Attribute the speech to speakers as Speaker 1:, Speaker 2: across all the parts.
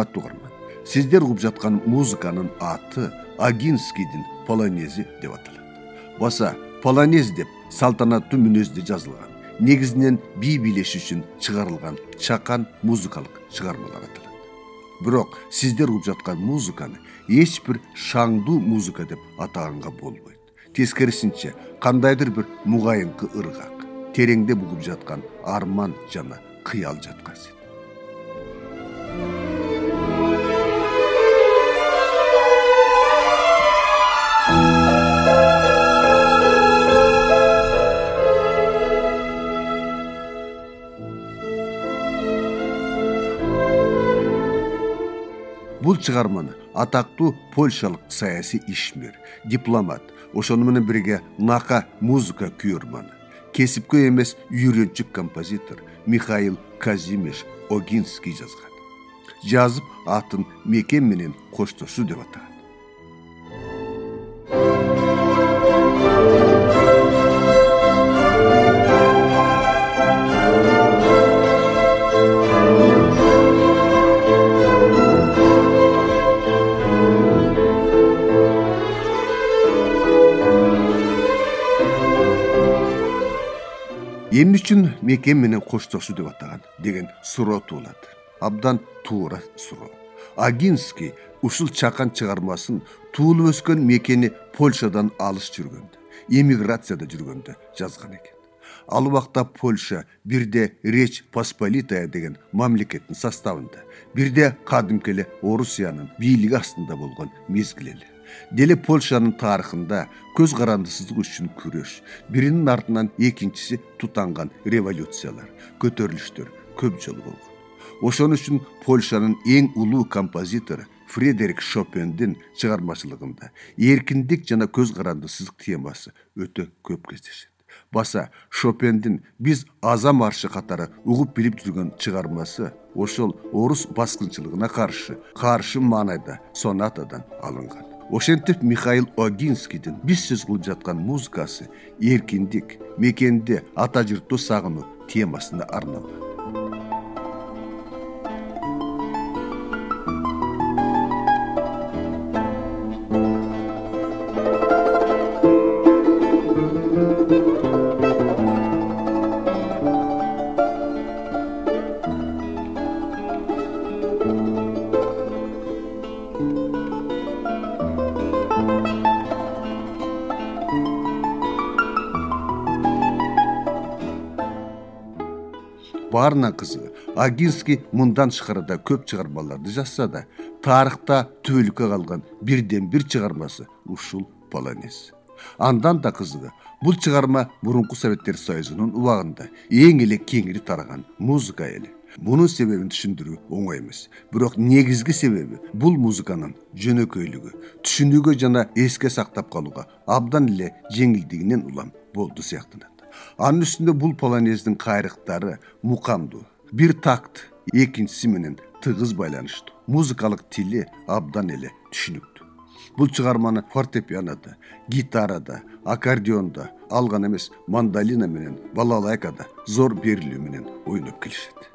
Speaker 1: урматтуу угарман. Сиздер угуп жаткан музыканын аты агинскийдин полонези деп аталат. Баса полонез деп салтанаттуу мүнөздө жазылган негизинен бий бийлеш үчүн чыгарылган чакан музыкалык чыгармалар аталат. Бирок сиздер угуп жаткан музыканы эч бир шаңдуу музыка деп атаганга болбойт. Тескерисинче кандайдыр бир мугайыңкы ыргак тереңдеп угуп жаткан арман жана кыял жаткансыйт чыгарманы. Атактуу польшалык саясий ишмер дипломат ошону менен бирге нака музыка күйөрманы. Кесипкөй эмес үйрөнчүк композитор михаил казимеш огинский жазган. Жазып атын мекем менен коштошуу деп атаган эмне үчүн мекем менен коштошуу деп атаган деген суроо туулат абдан туура суроо. Агинский ушул чакан чыгармасын туулуп өскөн мекени польшадан алыс жүргөндө эмиграцияда жүргөндө жазган экен. Ал убакта польша бирде речь посполитая деген мамлекеттин составында бирде кадимки эле орусиянын бийлиги астында болгон мезгил эле деле польшанын тарыхында көз карандысыздык үчүн күрөш. Биринин артынан экинчиси тутанган революциялар көтөрүлүштөр көп жолу болгон ошон үчүн польшанын эң улуу композитору фредерик шопендин чыгармачылыгында эркиндик жана көз карандысыздык темасы өтө көп кездешет. Баса шопендин биз аза маршы катары угуп билип жүргөн чыгармасы ошол орус баскынчылыгына каршы каршы маанайда сонатадан алынган ошентип михаил огинскийдин биз сөз кылып жаткан музыкасы эркиндик мекенди ата журтту сагынуу темасына арналган баарынан кызыгы агинский мындан тышкары да көп чыгармаларды жазса да тарыхта түбөлүккө калган бирден бир чыгармасы ушул полонез андан да кызыгы бул чыгарма мурунку советтер союзунун убагында эң эле кеңири тараган музыка эле. Мунун себебин түшүндүрүү оңой эмес. Бирок негизги себеби бул музыканын жөнөкөйлүгү түшүнүүгө жана эске сактап калууга абдан эле жеңилдигинен улам болду сыяктанат анын үстүндө бул полонездин кайрыктары мукамдуу бир такт экинчиси менен тыгыз байланыштуу музыкалык тили абдан эле түшүнүктүү. Бул чыгарманы фортепианода гитарада аккордеондо ал гана эмес мандолина менен балалайкада зор берилүү менен ойноп келишет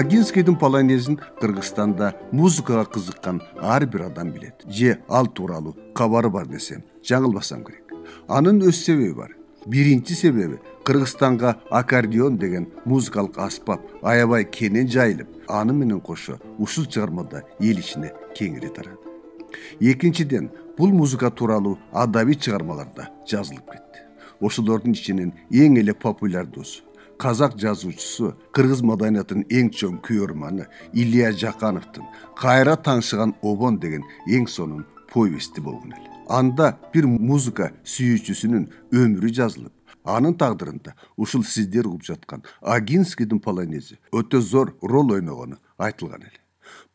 Speaker 1: агинскийдин полонезин кыргызстанда музыкага кызыккан ар бир адам билет. Же ал тууралуу кабары бар десем жаңылбасам керек. Анын өз себеби бар. Биринчи себеби кыргызстанга аккордеон деген музыкалык аспап аябай кенен жайылып аны менен кошо ушул чыгармада эл ичине кеңири тарады. Экинчиден бул музыка тууралуу адабий чыгармалар да жазылып кетти. Ошолордун ичинен эң эле популярдуусу казак жазуучусу кыргыз маданиятынын эң чоң күйөрманы илья жакановдун кайра таңшыган обон деген эң сонун повести болгон эле. Анда бир музыка сүйүүчүсүнүн өмүрү жазылып анын тагдырында ушул сиздер угуп жаткан агинскийдин полонези өтө зор роль ойногону айтылган эле.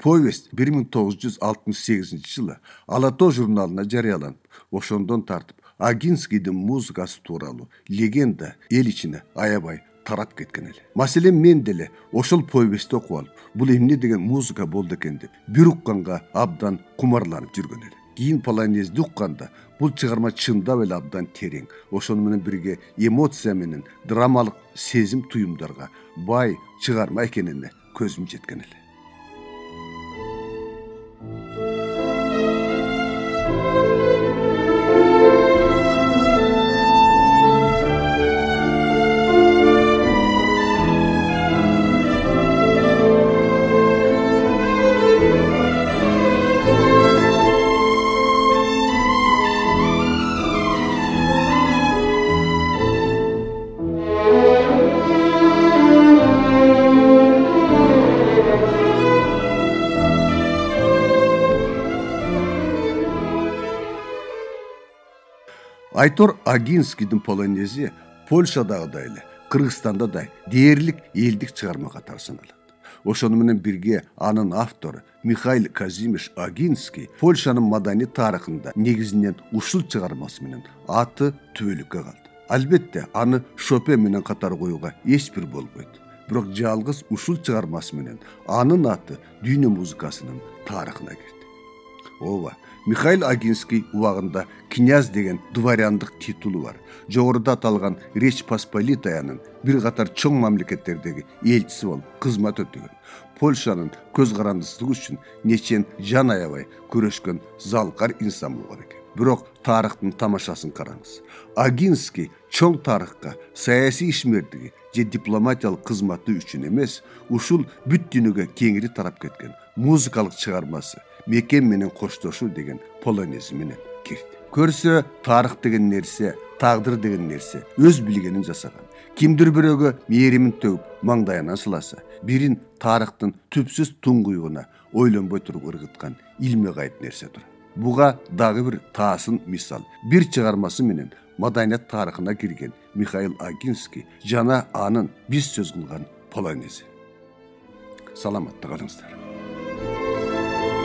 Speaker 1: Повесть бир миң тогуз жүз алтымыш сегизинчи жылы ала тоо журналына жарыяланып ошондон тартып агинскийдин музыкасы тууралуу легенда эл ичине аябай тарап кеткен эле. Маселен мен деле ошол повестти окуп алып бул эмне деген музыка болду экен деп бир укканга абдан кумарланып жүргөн эле. Кийин полонезди укканда бул чыгарма чындап эле абдан терең. Ошону менен бирге эмоция менен драмалык сезим туюмдарга бай чыгарма экенине көзүм жеткен эле айтор агинскийдин полонези польшадагыдай эле кыргызстанда да дээрлик элдик чыгарма катары саналат ошону менен бирге анын автору михаил казимиш агинский польшанын маданий тарыхында негизинен ушул чыгармасы менен аты түбөлүккө калды. Албетте аны шопен менен катар коюуга эч бир болбойт. Бирок жалгыз ушул чыгармасы менен анын аты дүйнө музыкасынын тарыхына кирди. Ооба михаил агинский убагында князь деген дворяндык титулу бар. Жогоруда аталган речь посполитаянын бир катар чоң мамлекеттердеги элчиси болуп кызмат өтөгөн польшанын көз карандысыздыгы үчүн нечен жан аябай күрөшкөн залкар инсан болгон экен. Бирок тарыхтын тамашасын караңыз. Агинский чоң тарыхка саясий ишмердиги же дипломатиялык кызматы үчүн эмес ушул бүт дүйнөгө кеңири тарап кеткен музыкалык чыгармасы мекен менен коштошуу деген полонези менен кирди. Көрсө тарых деген нерсе тагдыр деген нерсе өз билгенин жасаган. Кимдир бирөөгө мээримин төгүп маңдайынан сыласа бирин тарыхтын түпсүз туңгуюгуна ойлонбой туруп ыргыткан илме гайып нерседир буга дагы бир таасын мисал бир чыгармасы менен маданият тарыхына кирген михаил агинский жана анын биз сөз кылган полонези саламатта калыңыздар